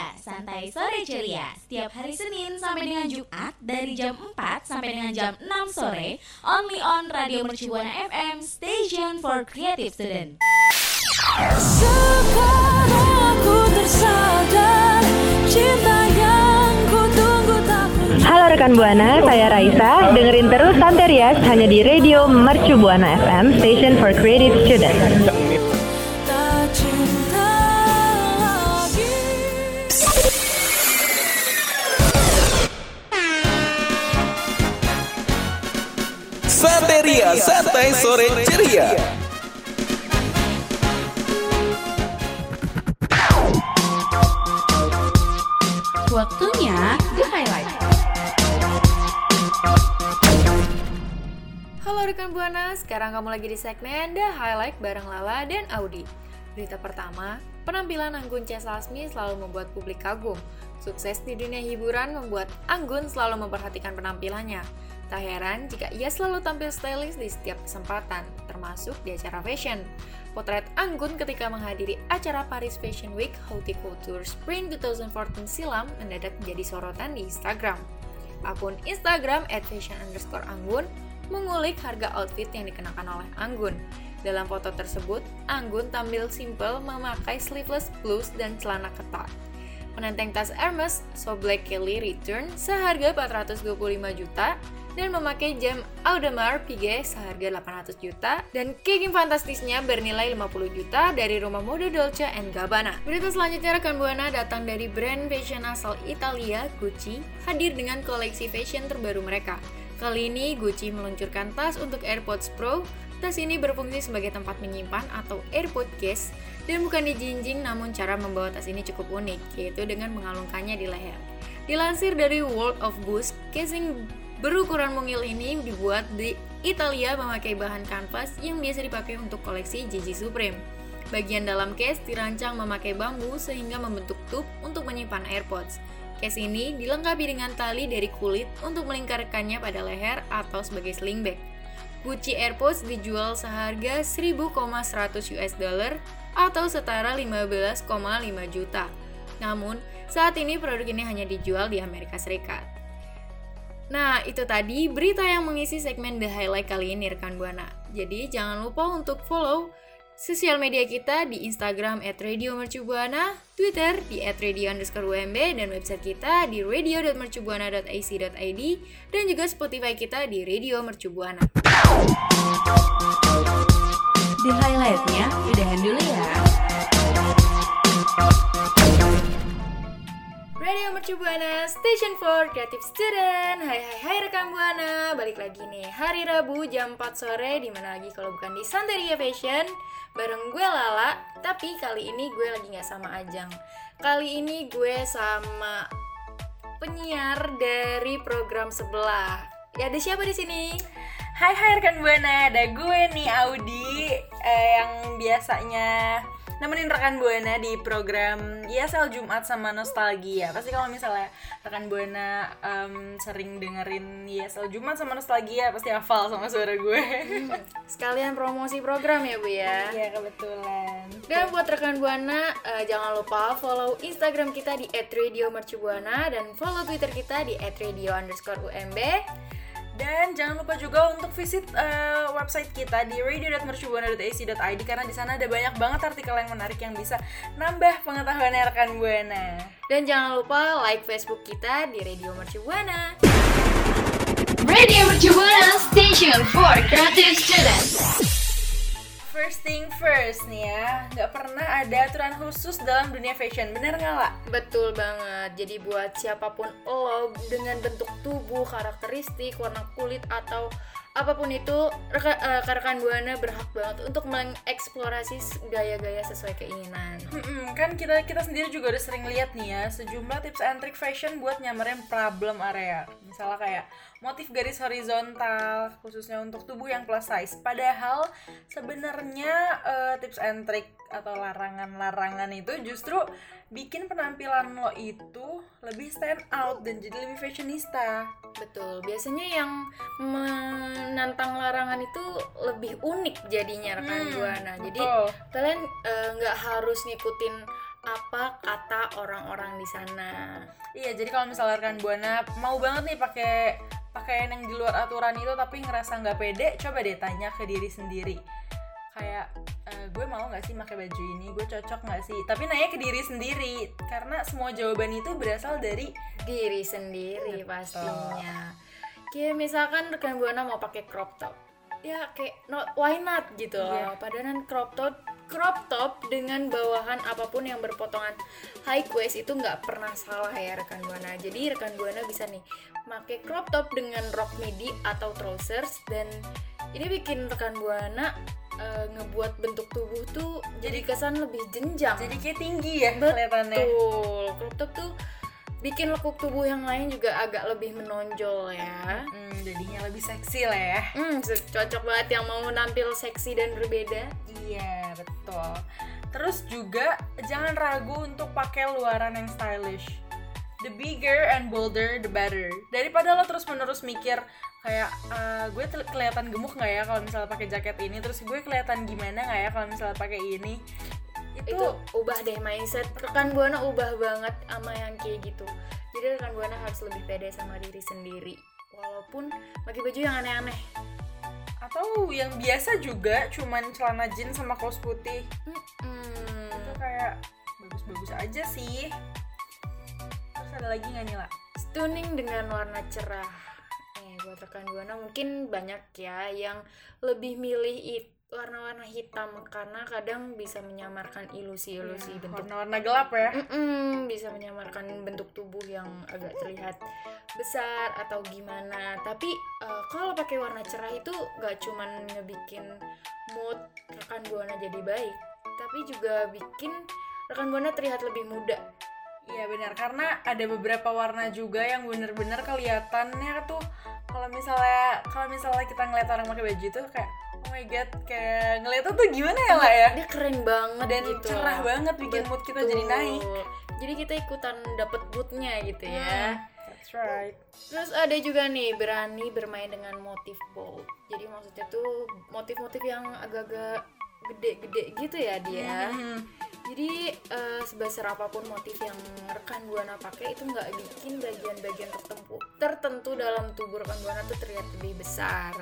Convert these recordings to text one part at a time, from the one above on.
Ceria, santai sore ceria. Setiap hari Senin sampai dengan Jumat dari jam 4 sampai dengan jam 6 sore, only on Radio Mercubuana FM, station for creative student. Sekarang aku tersadar cinta yang ku tunggu tak Halo rekan Buana, saya Raisa. Dengerin terus Santai Rias hanya di Radio Mercu Buana FM, Station for Creative Students. Santeria Santai Sore Ceria. Waktunya The Highlight. Halo rekan Buana, sekarang kamu lagi di segmen The Highlight bareng Lala dan Audi. Berita pertama, penampilan Anggun C. Sasmi selalu membuat publik kagum. Sukses di dunia hiburan membuat Anggun selalu memperhatikan penampilannya. Tak heran jika ia selalu tampil stylish di setiap kesempatan, termasuk di acara fashion. Potret Anggun ketika menghadiri acara Paris Fashion Week Haute Couture Spring 2014 silam mendadak menjadi sorotan di Instagram. Akun Instagram @fashion_anggun mengulik harga outfit yang dikenakan oleh Anggun. Dalam foto tersebut, Anggun tampil simple memakai sleeveless blouse dan celana ketat. Menenteng tas Hermes Black Kelly Return seharga 425 juta dan memakai jam Audemars Piguet seharga 800 juta dan keging fantastisnya bernilai 50 juta dari rumah mode Dolce Gabbana. Berita selanjutnya rekan Buana datang dari brand fashion asal Italia, Gucci, hadir dengan koleksi fashion terbaru mereka. Kali ini Gucci meluncurkan tas untuk AirPods Pro. Tas ini berfungsi sebagai tempat menyimpan atau AirPod case dan bukan dijinjing namun cara membawa tas ini cukup unik, yaitu dengan mengalungkannya di leher. Dilansir dari World of Boost, casing Berukuran mungil ini dibuat di Italia memakai bahan kanvas yang biasa dipakai untuk koleksi Gigi Supreme. Bagian dalam case dirancang memakai bambu sehingga membentuk tube untuk menyimpan AirPods. Case ini dilengkapi dengan tali dari kulit untuk melingkarkannya pada leher atau sebagai sling bag. Gucci AirPods dijual seharga 1000,100 US dollar atau setara 15,5 juta. Namun, saat ini produk ini hanya dijual di Amerika Serikat. Nah, itu tadi berita yang mengisi segmen The Highlight kali ini rekan Buana. Jadi, jangan lupa untuk follow sosial media kita di Instagram at Radio Mercubuana, Twitter di at radio underscore UMB, dan website kita di radio.mercubuana.ac.id, dan juga Spotify kita di Radio Mercubuana. The highlightnya udahan dulu ya. Radio Mercu Buana, Station for Creative Student. Hai hai hai rekan Buana, balik lagi nih hari Rabu jam 4 sore di mana lagi kalau bukan di Santeria Fashion bareng gue Lala. Tapi kali ini gue lagi nggak sama Ajang. Kali ini gue sama penyiar dari program sebelah. Ya ada siapa di sini? Hai hai rekan Buana, ada gue nih Audi eh, yang biasanya nemenin rekan buana di program ISL Jumat sama Nostalgia. Pasti kalau misalnya rekan buana um, sering dengerin ISL Jumat sama Nostalgia pasti hafal sama suara gue. Hmm, sekalian promosi program ya bu ya. Iya kebetulan. Dan buat rekan buana uh, jangan lupa follow Instagram kita di @radiomercubuana dan follow Twitter kita di @radio_umb. Dan jangan lupa juga untuk visit uh, website kita di radio.mercubuana.ac.id karena di sana ada banyak banget artikel yang menarik yang bisa nambah pengetahuan rekan Buana. Dan jangan lupa like Facebook kita di Radio Mercubuana. Radio Mercubuana Station for Creative Students first thing first nih ya. Nggak pernah ada aturan khusus dalam dunia fashion. Bener nggak lah betul banget. Jadi buat siapa pun lo dengan bentuk tubuh karakteristik warna kulit atau apa pun itu rekan uh, rekan buana berhak banget untuk mengeksplorasi gaya-gaya sesuai keinginan. Hmm, kan kita kita sendiri juga udah sering lihat nih ya sejumlah tips and trick fashion buat nyamarin problem area. Misalnya kayak motif garis horizontal khususnya untuk tubuh yang plus size. Padahal sebenarnya uh, tips and trick atau larangan-larangan itu justru bikin penampilan lo itu lebih stand out dan jadi lebih fashionista. Betul. Biasanya yang menantang larangan itu lebih unik jadinya rekan hmm, buana. Jadi betul. kalian eh, nggak uh, harus ngikutin apa kata orang-orang di sana. Iya, jadi kalau misalnya rekan buana mau banget nih pakai pakaian yang di luar aturan itu tapi ngerasa nggak pede, coba deh tanya ke diri sendiri. Kayak "Eh, gue mau nggak sih pakai baju ini, gue cocok nggak sih? Tapi nanya ke diri sendiri, karena semua jawaban itu berasal dari Diri sendiri Betul. pastinya. Kayak misalkan rekan buana mau pakai crop top, ya kayak no, why not gitu loh. Padahal crop top crop top dengan bawahan apa pun yang berpotongan high waist itu nggak pernah salah ya rekan buana. Jadi rekan buana bisa nih pakai crop top dengan rok midi atau trousers dan ini bikin rekan buana eh, ngebuat bentuk tubuh tuh jadi kesan lebih jenjang. jadi kayak tinggi ya kelihatannya. Betul. Crop top tuh bikin lekuk tubuh yang lain juga agak lebih menonjol ya. Hmm, jadinya lebih seksi lah ya. Hmm, cocok banget yang mau nampil seksi dan berbeda. Iya, betul. Terus juga jangan ragu untuk pakai luaran yang stylish. The bigger and bolder, the better. Daripada lo terus-menerus mikir kayak "Ah, gue kelihatan gemuk nggak ya kalau misalnya pakai jaket ini, terus gue kelihatan gimana nggak ya kalau misalnya pakai ini. Itu, Itu ubah deh mindset. Rekan Buana ubah banget sama yang kayak gitu. Jadi rekan Buana harus lebih pede sama diri sendiri. Walaupun pakai baju yang aneh-aneh. atau yang biasa juga cuman celana jeans sama kaos putih. Mm-mm. Itu kayak bagus-bagus aja sih. Terus ada lagi nggak nih lah? Stunning dengan warna cerah. Eh, buat rekan buana mungkin banyak ya yang lebih milih it warna-warna hitam karena kadang bisa menyamarkan ilusi-ilusi bentuk warna-warna gelap ya. Mm-mm, bisa menyamarkan bentuk tubuh yang agak terlihat besar atau gimana. Tapi eh, kalau pakai warna cerah itu gak cuman ngebikin mood rekan buana jadi baik, tapi juga bikin rekan buana terlihat lebih muda. Iya benar karena ada beberapa warna juga yang bener-bener kelihatannya tuh kalau misalnya kalau misalnya kita ngeliat orang pakai baju itu kayak oh my god kayak ngeliatnya tuh gimana ya lah ya Dia keren banget dan gitu. cerah banget bikin mood kita jadi Betul. naik. Jadi kita ikutan dapet moodnya gitu ya. Hmm, That's right. Terus ada juga nih berani bermain dengan motif bold. Jadi maksudnya tuh motif-motif yang agak-agak gede-gede gitu ya dia. Hmm, Jadi eh, sebesar apa pun motif yang rekan buana pakai itu nggak bikin bagian-bagian tertentu tertentu dalam tubuh rekan buana tuh terlihat lebih besar.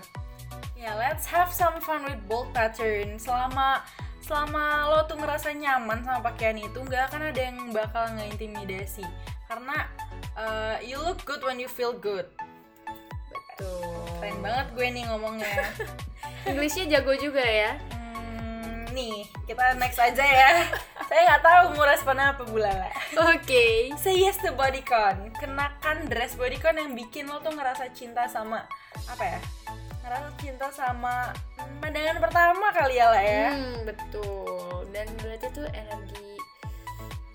Ya, let's have some fun with bold pattern. Selama selama lo tuh ngerasa nyaman sama pakaian itu, nggak akan ada yang bakal ngeintimidasi. Karena uh, you look good when you feel good. Betul. Keren banget gue nih ngomongnya. Inggrisnya jago juga ya. Hmm, nih, kita next aja ya. Saya nggak tahu mau respon apa Bulala. Oke. Say yes to bodycon. Kenakan dress bodycon yang bikin lo tuh ngerasa cinta sama apa ya? Ngerasa cinta sama pandangan pertama kali ya lah ya. Hmm, betul. Dan berarti tuh energi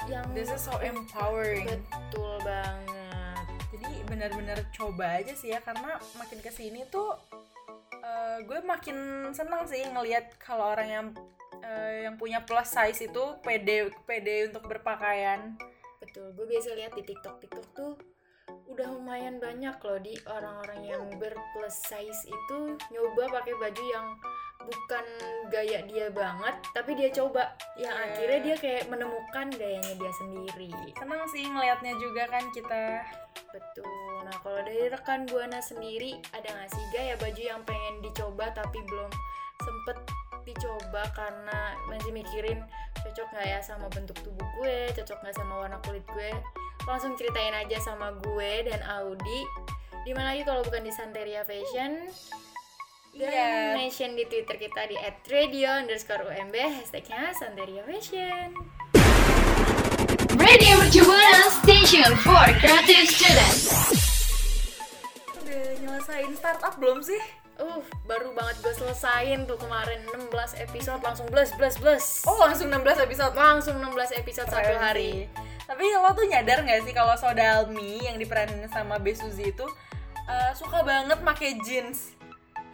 yang This is so empowering. betul banget. Jadi benar-benar coba aja sih ya karena makin ke sini tuh eh, gue makin senang sih ngelihat kalau orang yang eh, yang punya plus size itu pede pede untuk berpakaian. Betul. Gue biasa lihat di TikTok TikTok tuh udah lumayan banyak loh di orang-orang yang berplus size itu nyoba pakai baju yang bukan gaya dia banget tapi dia coba yang Iya. akhirnya dia kayak menemukan gayanya dia sendiri Senang sih ngelihatnya juga kan kita. betul nah kalau dari rekan buana sendiri ada nggak sih gaya baju yang pengen dicoba tapi belum sempet dicoba karena masih mikirin cocok nggak ya sama bentuk tubuh gue cocok nggak sama warna kulit gue langsung ceritain aja sama gue dan Audi di mana lagi kalau bukan di Santeria Fashion dan Iya. mention di Twitter kita di @radio underscore UMB hashtagnya Santeria Fashion Radio Mercubuana Station for Creative Students. Udah nyelesain startup belum sih? Uh, baru banget gue selesain tuh kemarin 16 episode langsung bless bless bless. Oh langsung 16 episode. langsung 16 episode satu Keren hari. sih. Tapi lo tuh nyadar gak sih kalau Sodalmi yang diperanin sama Besuzi itu eh, suka banget pakai jeans.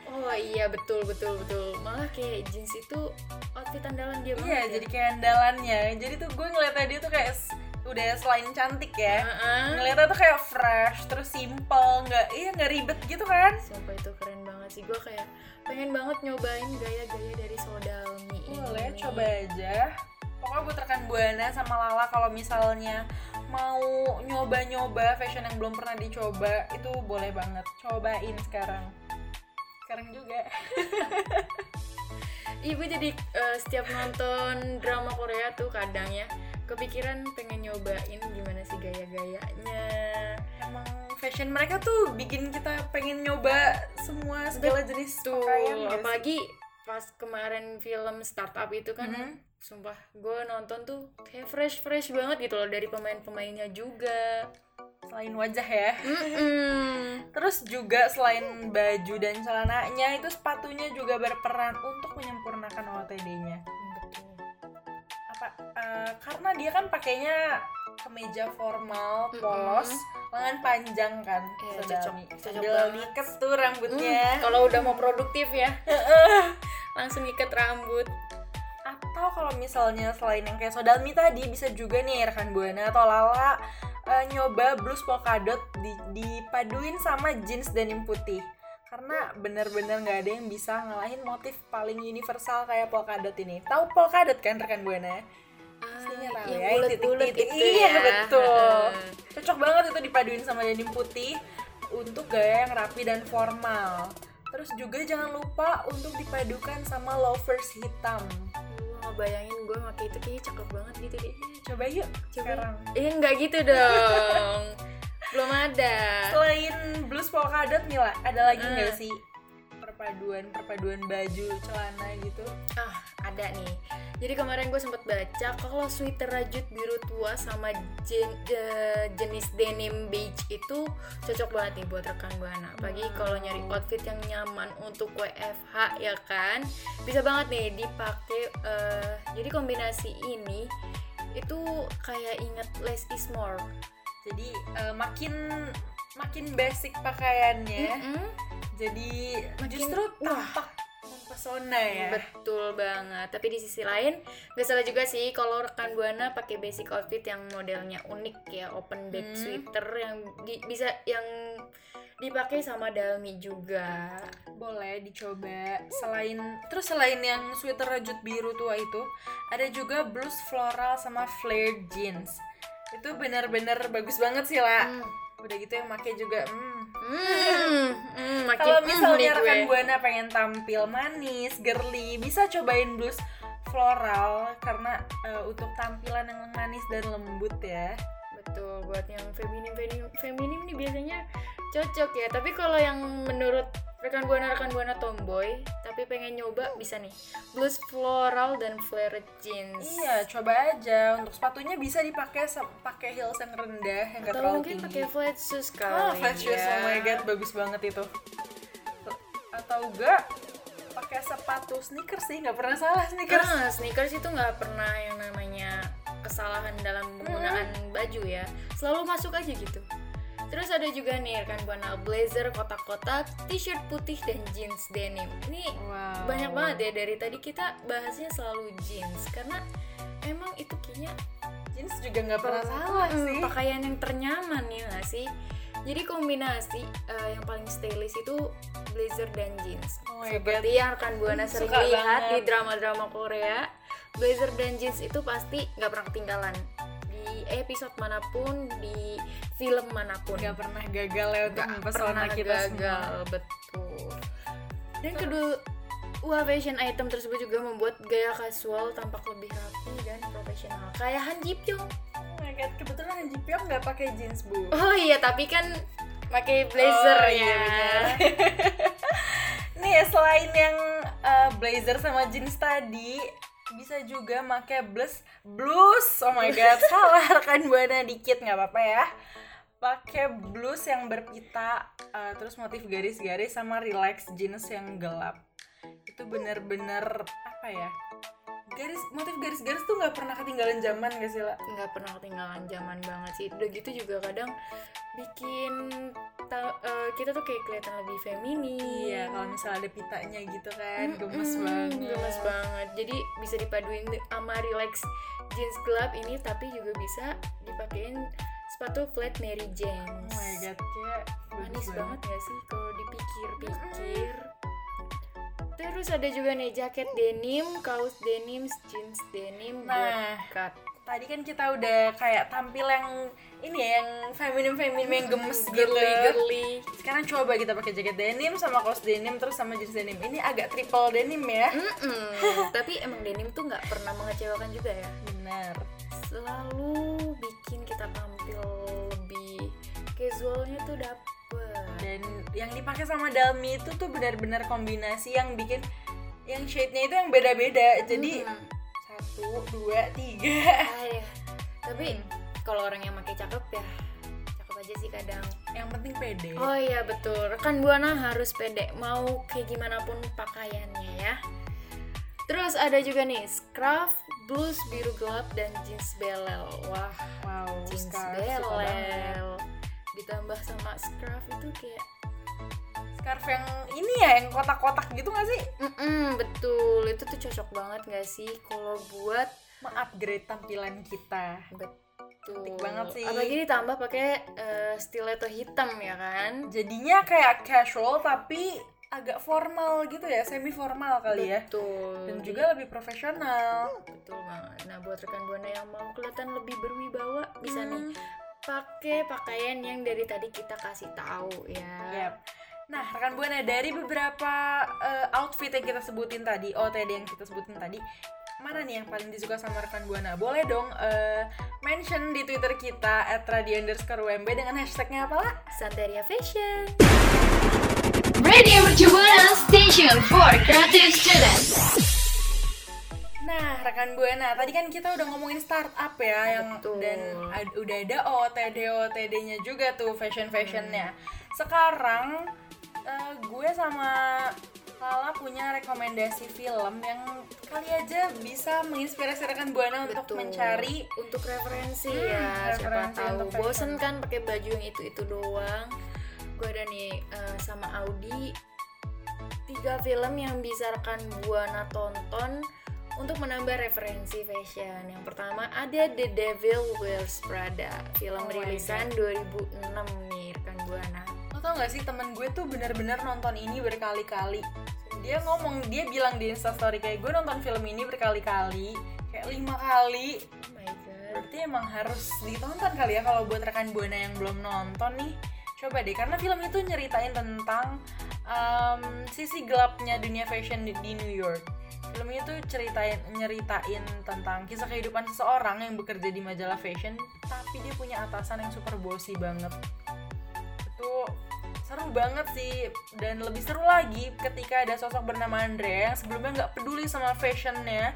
Oh iya betul betul betul. Malah kayak jeans itu outfit andalan dia Iya, banget. ya. jadi kayak andalannya. Jadi tuh gue ngeliatnya dia tuh kayak udah selain cantik ya. Heeh. Ngeliatnya tuh kayak fresh, terus simple, nggak iya nggak ribet gitu kan? Sumpah itu keren sih. Gue kayak pengen banget nyobain gaya-gaya dari Sodalmi ini. Boleh coba aja. pokoknya buat rekan buana sama Lala kalau misalnya mau nyoba-nyoba fashion yang belum pernah dicoba itu boleh banget cobain sekarang sekarang juga Ibu jadi eh, setiap nonton drama Korea tuh kadang ya kepikiran pengen nyobain gimana sih gaya-gayanya. emang fashion mereka tuh bikin kita pengen nyoba semua segala jenis Tuh, apalagi pas kemarin film startup itu kan Mhm. sumpah gue nonton tuh kayak fresh fresh banget gitu loh dari pemain-pemainnya juga selain wajah ya Mm-mm. Terus juga selain baju dan celananya itu sepatunya juga berperan untuk menyempurnakan OOTD-nya. Apa eh, karena dia kan pakainya kemeja formal, polos, lengan panjang kan, Iya, Sodami. cocok- cocok Sambil diikat tuh rambutnya. Mm, kalau udah mau produktif ya langsung ikat rambut Atau kalau misalnya selain yang kayak Sodalmi tadi bisa juga nih rekan Buana atau Lala eh, nyoba blus polka dot di, dipaduin sama jeans denim putih. Karena bener-bener nggak ada yang bisa ngalahin motif paling universal kayak polka dot ini. Tahu polka dot kan rekan Buana? Pastinya tahu yang ya, yang bulet-bulet titik-titik. gitu Iya, ya. betul. Cocok banget itu dipaduin sama denim putih untuk gaya yang rapi dan formal. Terus juga jangan lupa untuk dipadukan sama loafers hitam. gue ngebayangin gue pakai itu kayaknya cakep banget gitu deh Coba yuk Coba. sekarang. eh nggak gitu dong belum ada. Selain blues polka dot Mila, ada lagi Eh. nggak sih? Perpaduan perpaduan baju celana gitu? ah ada nih. Jadi kemarin gue sempet baca kalau sweater rajut biru tua sama jen- je- jenis denim beige itu cocok banget nih buat rekan buana apalagi kalau nyari outfit yang nyaman untuk WFH ya kan? Bisa banget nih dipakai eh, jadi kombinasi ini itu kayak inget less is more Jadi eh, makin makin basic pakaiannya, Mm-mm. jadi Makin- justru tampak mempesona ya. Betul banget. Tapi di sisi lain nggak salah juga sih kalau rekan buana pakai basic outfit yang modelnya unik ya, open back Hmm. sweater yang di- bisa yang dipakai sama dalmi juga. Boleh dicoba. Selain terus selain yang sweater rajut biru tua itu, ada juga blus floral sama flared jeans. Itu benar-benar bagus banget sih lah. Hmm. Udah gitu yang make juga, hmm, Hmm, hmm, Kalau misalnya gue. rekan buana pengen tampil manis, girly, bisa cobain blus floral karena eh, untuk tampilan yang manis dan lembut ya. Betul, buat yang feminim feminim, feminim nih biasanya cocok ya. Tapi kalau yang menurut rekan buana rekan buana tomboy, tapi pengen nyoba bisa nih. Blues floral dan flared jeans. Iya, coba aja. Untuk sepatunya bisa dipakai pakai heels yang rendah, yang Atau terlalu mungkin pakai flat shoes kali. Oh, flat shoes, ya. oh my god, bagus banget itu. Atau enggak pakai sepatu sneakers sih, nggak pernah salah sneakers. Ah, sneakers itu nggak pernah yang namanya kesalahan dalam penggunaan baju ya. Selalu masuk aja gitu. Terus ada juga nih rekan buana blazer kotak-kotak, t-shirt putih dan jeans denim. Ini Wow. banyak banget ya dari tadi kita bahasnya selalu jeans karena emang itu kayaknya Jeans juga nggak pernah salah sih. pakaian yang ternyaman ya nggak sih? Jadi kombinasi eh, yang paling stylish itu blazer dan jeans. Oh Seperti yang rekan buana Hmm, sering suka lihat banget. di drama-drama Korea, blazer dan jeans itu pasti nggak pernah ketinggalan di episode mana pun, di film mana pun. Nggak pernah gagal ya untuk mempesona pernah kita gagal, semua. betul. Dan kedua Wah, fashion item tersebut juga membuat gaya kasual tampak lebih rapi dan profesional. Kayak Han Ji Pyong. Oh my god, kebetulan Han Ji Pyong nggak pakai jeans bu. Oh iya, tapi kan pakai blazer Oh, ya. iya. Nih selain yang uh, blazer sama jeans tadi, bisa juga pakai blus blus. Oh my god, salah rekan buana dikit nggak apa-apa ya. Pakai blus yang berpita, uh, terus motif garis-garis sama relax jeans yang gelap. Itu bener-bener apa ya? Garis motif garis-garis tuh nggak pernah ketinggalan zaman gak sih lah? nggak pernah ketinggalan zaman banget sih. Udah gitu juga kadang bikin ta- eh, kita tuh kayak kelihatan lebih feminim. Iya, kalau misalnya ada pitanya gitu kan, gemes Mm-mm, banget. gemes banget jadi bisa dipaduin sama relax jeans gelap ini tapi juga bisa dipakein sepatu flat Mary James Oh my god, kayak manis banget gak sih kalau dipikir-pikir Terus ada juga nih jaket denim, kaos denim, jeans denim Nah. cut. Tadi kan kita udah kayak tampil yang ini ya, yang feminim feminim yang gemes gitu. girly girly. Sekarang coba kita pakai jaket denim sama kaos denim terus sama jeans denim. Ini agak triple denim ya. Tapi emang denim tuh nggak pernah mengecewakan juga ya. Benar. Selalu bikin kita tampil lebih casualnya tuh dapet. Dan yang dipakai sama Dalmi itu tuh benar-benar kombinasi yang bikin yang shade-nya itu yang beda-beda. Jadi satu, dua, tiga. Ah, ya. Tapi kalau orang yang pakai cakep ya cakep aja sih kadang. Yang penting pede. Oh iya betul, rekan buana harus pede mau kayak gimana pun pakaiannya ya. Terus ada juga nih scarf, blus biru gelap dan jeans belel. Wah, Wow, jeans belel. Ditambah sama scarf itu kayak Scarf yang ini ya, yang kotak-kotak gitu gak sih? Mm-mm, betul, itu tuh cocok banget gak sih kalau buat Mengupgrade tampilan kita. betul. Cantik banget sih. Apalagi ditambah pakai eh, stiletto hitam ya kan? Jadinya kayak casual tapi agak formal gitu ya, semi formal kali ya. Betul. Dan juga lebih profesional. betul banget. Nah, buat rekan buana yang mau kelihatan lebih berwibawa bisa Hmm. nih pakai pakaian yang dari tadi kita kasih tahu ya. Yap. Nah, rekan Buana dari beberapa eh, outfit yang kita sebutin tadi, OTD yang kita sebutin tadi, mana nih yang paling disuka sama rekan Buana? Boleh dong eh, mention di Twitter kita @radio_umb dengan hashtagnya apa lah? Santeria Fashion. Radio Station for Creative Students. Nah, rekan Buana, tadi kan kita udah ngomongin startup ya yang Betul. dan ad- udah ada OTD OTD-nya juga tuh fashion-fashionnya. Sekarang eh, gue sama Lala punya rekomendasi film yang kali aja bisa menginspirasi rekan Buana untuk Betul. mencari untuk referensi Hmm, ya siapa referensi tahu untuk fashion. bosen kan pakai baju yang itu itu doang gue ada nih eh, sama Audi tiga film yang bisa rekan buana tonton untuk menambah referensi fashion. Yang pertama ada The Devil Wears Prada film Oh rilisan 2006 nih rekan buana. Lo tau gak sih temen gue tuh bener-bener nonton ini berkali-kali. Dia ngomong, dia bilang di instastory kayak gue nonton film ini berkali-kali. Kayak lima kali. Oh my god. Berarti emang harus ditonton kali ya kalau buat rekan Buana yang belum nonton nih. Coba deh, karena film itu nyeritain tentang em, sisi gelapnya dunia fashion di, di New York Film itu ceritain nyeritain tentang kisah kehidupan seseorang yang bekerja di majalah fashion Tapi dia punya atasan yang super bossy banget. Itu seru banget sih dan lebih seru lagi ketika ada sosok bernama Andrea yang sebelumnya nggak peduli sama fashionnya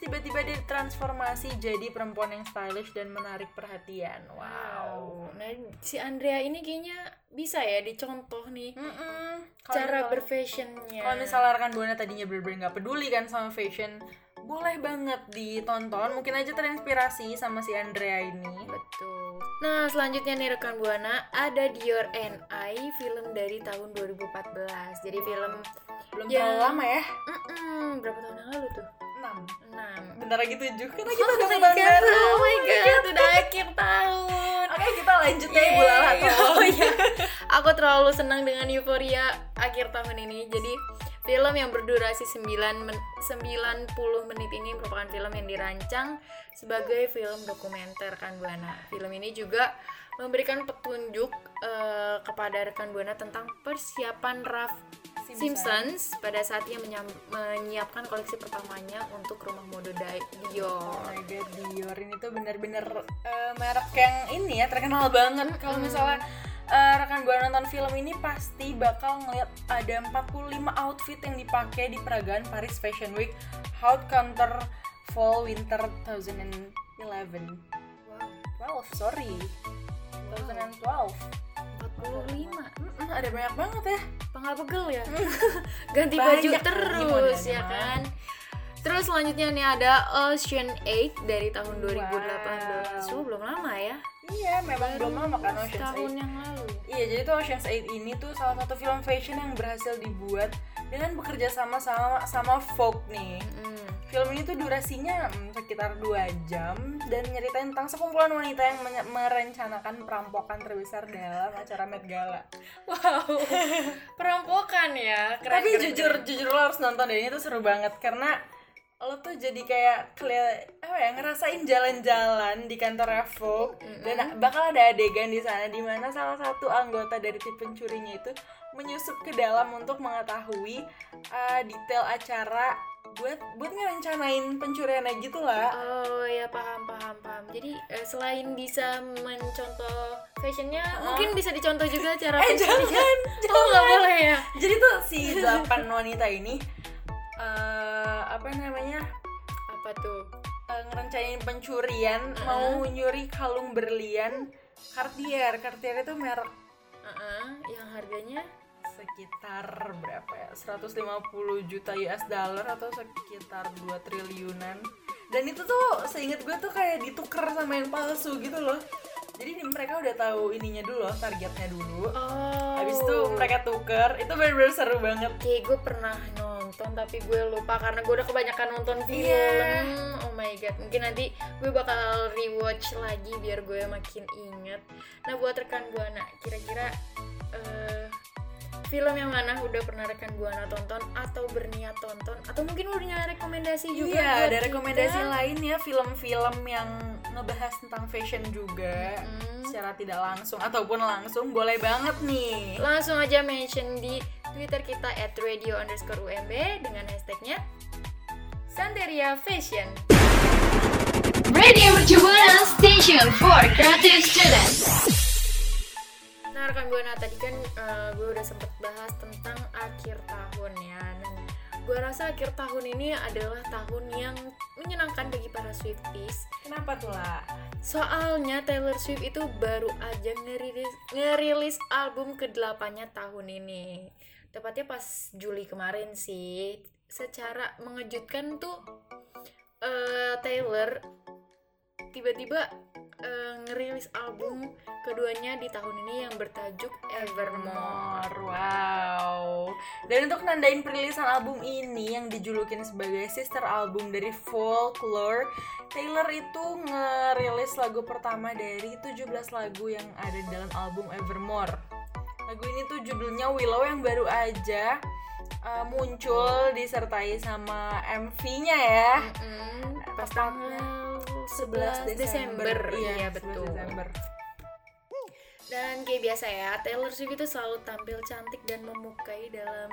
tiba-tiba dia transformasi jadi perempuan yang stylish dan menarik perhatian wow nah si Andrea ini kayaknya bisa ya dicontoh nih Mm-mm. Kalau cara misal- berfashionnya kalau misalnya rekan buana tadinya bener-bener nggak peduli kan sama fashion boleh banget ditonton mungkin aja terinspirasi sama si Andrea ini Betul. Nah, selanjutnya nih rekan Buana ada Dior and I film dari tahun 2014. Jadi film belum Ya. terlalu lama ya mm berapa tahun yang lalu tuh? 6 6. bentar lagi tujuh karena kita udah oh my tahun god, baru oh my god, udah akhir tahun. oke kita lanjut ya Ibu Lala Yeay. tuh. Oh iya. Aku terlalu senang dengan euforia akhir tahun ini. Jadi film yang berdurasi 9 men- 90 menit ini merupakan film yang dirancang sebagai film dokumenter kan Buana. Film ini juga memberikan petunjuk eh, kepada rekan Buana tentang persiapan Ralph Simpsons pada saat ia menyiapkan koleksi pertamanya untuk rumah mode Di- Oh Dior. my god, Dior ini tuh bener-bener eh, merek yang ini ya terkenal banget. Kalau misalnya eh, rekan gue nonton film ini pasti bakal ngeliat ada 45 outfit yang dipakai di peragaan Paris Fashion Week Haute Couture Fall Winter 2011. Wow, 12, sorry. 2012. 45. Mm-mm, ada banyak banget ya. Penggal pegel ya ganti Banyak baju terus ya kan Terus selanjutnya nih ada Ocean 8 dari tahun 2018. Oh, belum lama ya. Iya, memang belum lama kan Tahun 8. yang lalu. Iya, jadi tuh Ocean's 8 ini tuh salah satu film fashion yang berhasil dibuat dengan bekerja sama sama sama Vogue nih. Mm. Film ini tuh durasinya hmm, sekitar 2 jam dan nyeritain tentang sekumpulan wanita yang merencanakan perampokan terbesar dalam acara Met Gala. Wow. Perampokan ya. Keren, Tapi keren, jujur keren. jujur lo harus nonton deh ini tuh seru banget karena lo tuh jadi kayak keli- apa ya ngerasain jalan-jalan di kantor Vogue dan bakal ada adegan di sana di mana salah satu anggota dari tim pencurinya itu menyusup ke dalam untuk mengetahui uh, detail acara buat buat ngerencanain pencuriannya gitu lah. Oh ya paham paham paham. Jadi eh, selain bisa mencontoh fashionnya, mungkin bisa dicontoh juga cara Eh fashionnya. jangan, Oh nggak boleh ya? Jadi tuh si delapan wanita ini eh apa namanya Apa tuh? eh, ngerencanain pencurian mau nyuri kalung berlian Cartier Cartier itu merek Uh-uh, yang harganya sekitar berapa ya 150 juta US dollar atau sekitar 2 triliunan dan itu tuh seingat gue tuh kayak ditukar sama yang palsu gitu loh jadi di- mereka udah tahu ininya dulu loh targetnya dulu Oh. habis itu mereka tuker itu bener-bener seru banget Kayak gue pernah nonton tapi gue lupa karena gue udah kebanyakan nonton film. Iya. Oh my god, mungkin nanti gue bakal rewatch lagi biar gue makin inget. Nah buat rekan buana, kira-kira eh, film yang mana udah pernah rekan buana tonton atau berniat tonton atau mungkin udah punya rekomendasi juga? iya ada kita? rekomendasi lain ya film-film yang ngebahas tentang fashion juga Mm. secara tidak langsung ataupun langsung boleh banget nih Langsung aja mention di Twitter kita at radio underscore UMB dengan hashtagnya Santeria Fashion. Radio Mercu Buana Station for Creative Students. Nah rekan buana tadi kan eh, gue udah sempet bahas tentang akhir tahun ya. Dan gue rasa akhir tahun ini adalah tahun yang menyenangkan bagi para Swifties. Kenapa tuh lah Soalnya Taylor Swift itu baru aja ngerilis, ngerilis album ke-8-nya tahun ini. Tepatnya pas Juli kemarin sih. Secara mengejutkan tuh eh, Taylor tiba-tiba eh, ngerilis album keduanya di tahun ini yang bertajuk Evermore wow. Dan untuk nandain perilisan album ini yang dijulukin sebagai sister album dari Folklore, Taylor itu ngerilis lagu pertama dari 17 lagu yang ada di dalam album Evermore. Lagu ini tuh judulnya Willow yang baru aja uh, muncul disertai sama MV-nya ya. Mm, pas Tepatnya tanggal 11 Desember, iya 11 betul. Desember. Dan kayak biasa ya, Taylor Swift itu selalu tampil cantik dan memukai dalam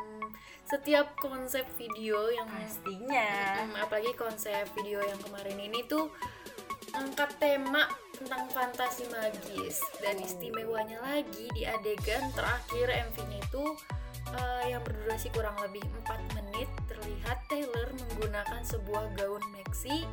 setiap konsep video yang Pastinya. Apalagi konsep video yang kemarin ini tuh angkat tema tentang fantasi magis. Dan istimewanya lagi di adegan terakhir MV-nya itu eh, yang berdurasi kurang lebih 4 menit terlihat Taylor menggunakan sebuah gaun maxi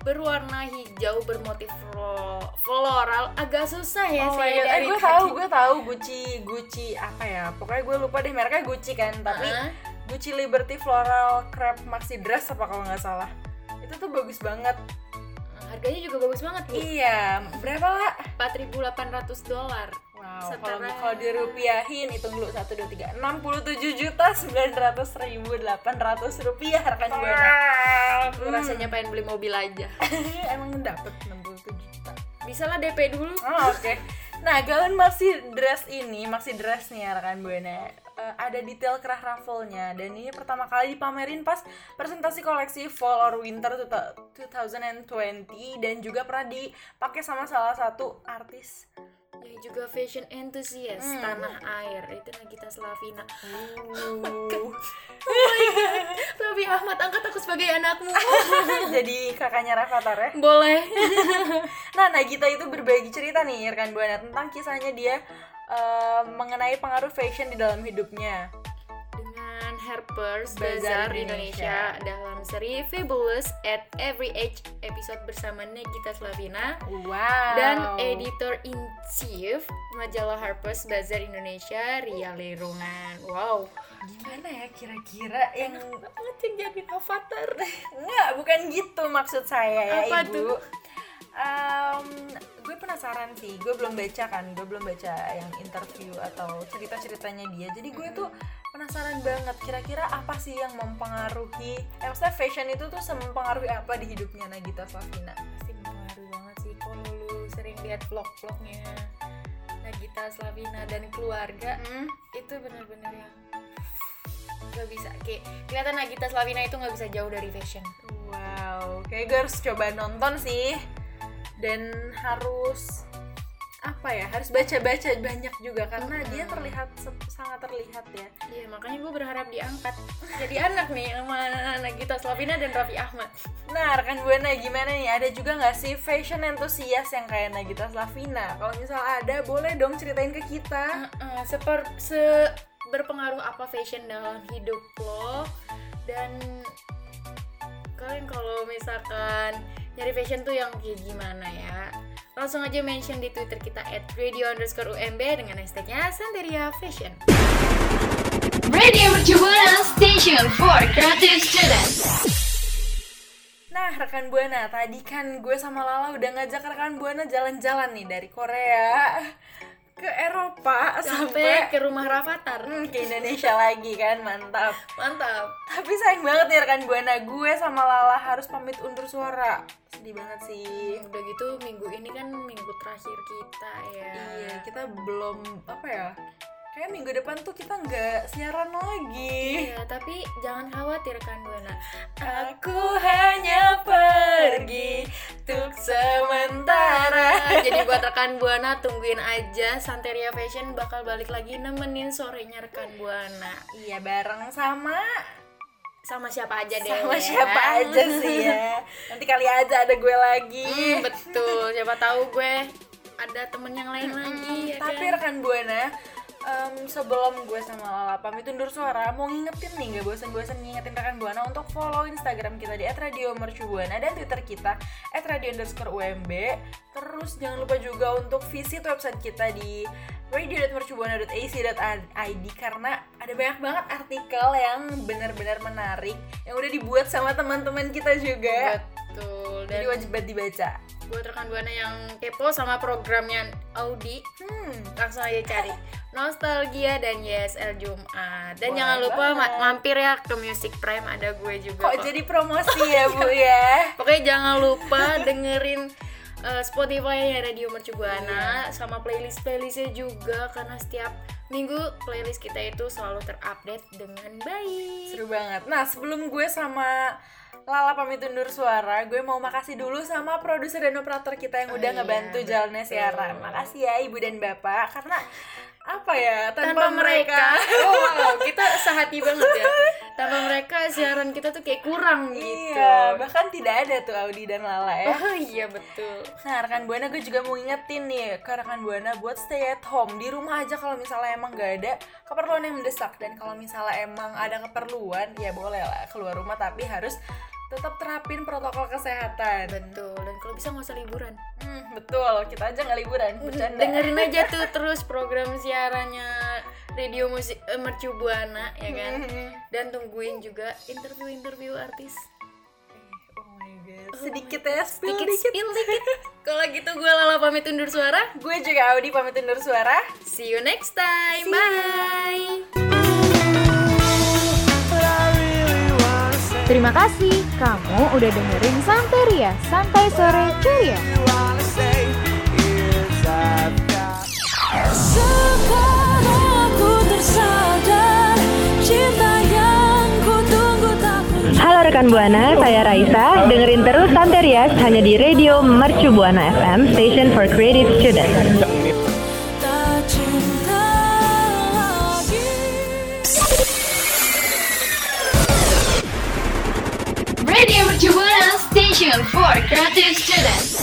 berwarna hijau bermotif flo- floral agak susah ya Oh sih eh, gue tahu, gue tahu Gucci, Gucci apa ya? Pokoknya gue lupa deh mereknya Gucci kan, tapi Heeh. Gucci Liberty Floral Crepe Maxi Dress apa kalau nggak salah. Itu tuh bagus banget. harganya juga bagus banget bu Iya, berapa lah? 4.800 dolar Wow, kalau kalau dirupiahin hitung dulu 1 2 3 67 juta 900 ribu 800 rupiah rekan gue. Lu rasanya pengen beli mobil aja Emang dapet 67 juta. bisa lah DP dulu Oh, oke. Nah, gaun maxi dress ini, maxi dress nih ya rekan Buana. eh, ada detail kerah ruffle-nya dan ini pertama kali dipamerin pas presentasi koleksi fall or winter tuta- 2020 dan juga pernah dipakai sama salah satu artis. Ya juga fashion enthusiast Hmm. tanah air itu Nagita Slavina Uh, tapi Ahmad angkat aku sebagai anakmu jadi kakaknya Rafathar ya. boleh Nah, Nagita itu berbagi cerita nih rekan Buana tentang kisahnya dia eh, mengenai pengaruh fashion di dalam hidupnya. Harper's Bazaar Indonesia. dalam seri Fabulous at Every Age episode bersama Negita Slavina Wow. dan editor in chief majalah Harper's Bazaar Indonesia Ria Lerungan. Wow, gimana ya kira-kira yang banget yang jadi avatar. Enggak, bukan gitu maksud saya ya Apa ibu. tuh? Em, gue penasaran sih, gue belum baca kan, gue belum baca yang interview atau cerita-ceritanya dia. Jadi gue tuh penasaran banget, kira-kira apa sih yang mempengaruhi, eh maksudnya fashion itu tuh mempengaruhi apa di hidupnya Nagita Slavina? Pasti mempengaruhi banget sih kalau lu sering lihat vlog-vlognya Nagita Slavina dan keluarga Hmm, itu benar-benar yang nggak bisa kayak kelihatan Nagita Slavina itu nggak bisa jauh dari fashion Wow, kayak gue harus coba nonton sih dan harus apa ya harus baca-baca banyak juga karena dia terlihat se- sangat terlihat ya iya makanya gue berharap diangkat jadi anak nih sama Nagita Slavina dan Raffi Ahmad Nah, rekan Buana gimana nih? Ada juga nggak sih fashion enthusiast yang kayak Nagita Slavina? Kalau misal ada, boleh dong ceritain ke kita. Uh, seper se berpengaruh apa fashion dalam hidup lo dan kalian kalau misalkan nyari fashion tuh yang kayak gimana ya? Langsung aja mention di twitter kita at radio underscore umb dengan hashtagnya Santeria Fashion. Radio Buana Station for Creative Students. Nah, rekan Buana, tadi kan gue sama Lala udah ngajak rekan Buana jalan-jalan nih dari Korea ke Eropa sampai sampai ke rumah Rafathar hmm, ke Indonesia lagi kan, mantap. mantap Tapi sayang banget nih rekan Buana, gue sama Lala harus pamit undur suara. Sedih banget sih. udah gitu minggu ini kan minggu terakhir kita ya Iya, kita belum apa ya? Kayak minggu depan tuh kita nggak siaran lagi. Iya, tapi jangan khawatir kan Buana. Aku hanya pergi untuk sementara. Jadi buat rekan Buana tungguin aja Santeria Fashion bakal balik lagi nemenin sorenya rekan Buana. Iya bareng sama Sama siapa aja deh. sama ya. siapa aja sih ya. Nanti kali aja ada gue lagi. Hmm, betul. Siapa tahu gue ada temen yang lain lagi ya Tapi kan? rekan Buana, em, sebelum gue sama Lala pamit undur suara, mau ngingetin nih, gak bosan-bosan ngingetin rekan Buana untuk follow Instagram kita di @radiomercubuana dan Twitter kita @radio_umb. Terus jangan lupa juga untuk visit website kita di radio.mercubuana.ac.id karena ada banyak banget artikel yang benar-benar menarik yang udah dibuat sama teman-teman kita juga. Betul. Jadi Dan wajib banget dibaca. buat rekan Buana yang kepo sama programnya Audi, Hmm, langsung aja cari Nostalgia dan YSL Jumat. Dan Boleh jangan lupa ma- banget. mampir ya ke Music Prime ada gue juga. kok jadi promosi ya bu ya? Pokoknya jangan lupa dengerin uh, Spotify ya Radio Mercu Buana sama playlist-playlistnya juga karena setiap minggu playlist kita itu selalu terupdate dengan baik. Seru banget. Nah, sebelum gue sama Lala pamit undur suara, gue mau makasih dulu sama produser dan operator kita yang Oh udah iya, ngebantu jalannya betul. siaran. Makasih ya Ibu dan Bapak karena apa ya tanpa, Tanpa mereka, oh wow, kita sehati banget ya. Tanpa mereka siaran kita tuh kayak kurang gitu. Iya, bahkan tidak ada tuh Audi dan Lala ya. Oh iya betul. Nah, rekan Buana gue juga mau ngingetin nih ke rekan Buana buat stay at home di rumah aja kalau misalnya emang gak ada keperluan yang mendesak dan kalau misalnya emang ada keperluan ya boleh lah keluar rumah tapi harus tetap terapin protokol kesehatan. Betul. Dan kalau bisa nggak usah liburan. Hmm, betul. Kita aja nggak liburan, bercanda. dengerin aja tuh terus program siarannya Radio Musik eh, Mercu Buana ya kan Mhm. dan tungguin juga interview-interview artis Oh my god. Sedikit ya, spill dikit dikit. spill dikit kalau gitu gue Lala pamit undur suara Gue juga Audi pamit undur suara. see you next time bye Terima kasih kamu udah dengerin Santeria, Santai Sore Ceria. Halo rekan Buana, saya Raisa. Dengerin terus Santerias hanya di Radio Mercu Buana FM, Station for Creative Students. Radio Mercu Buana Station for Creative Students.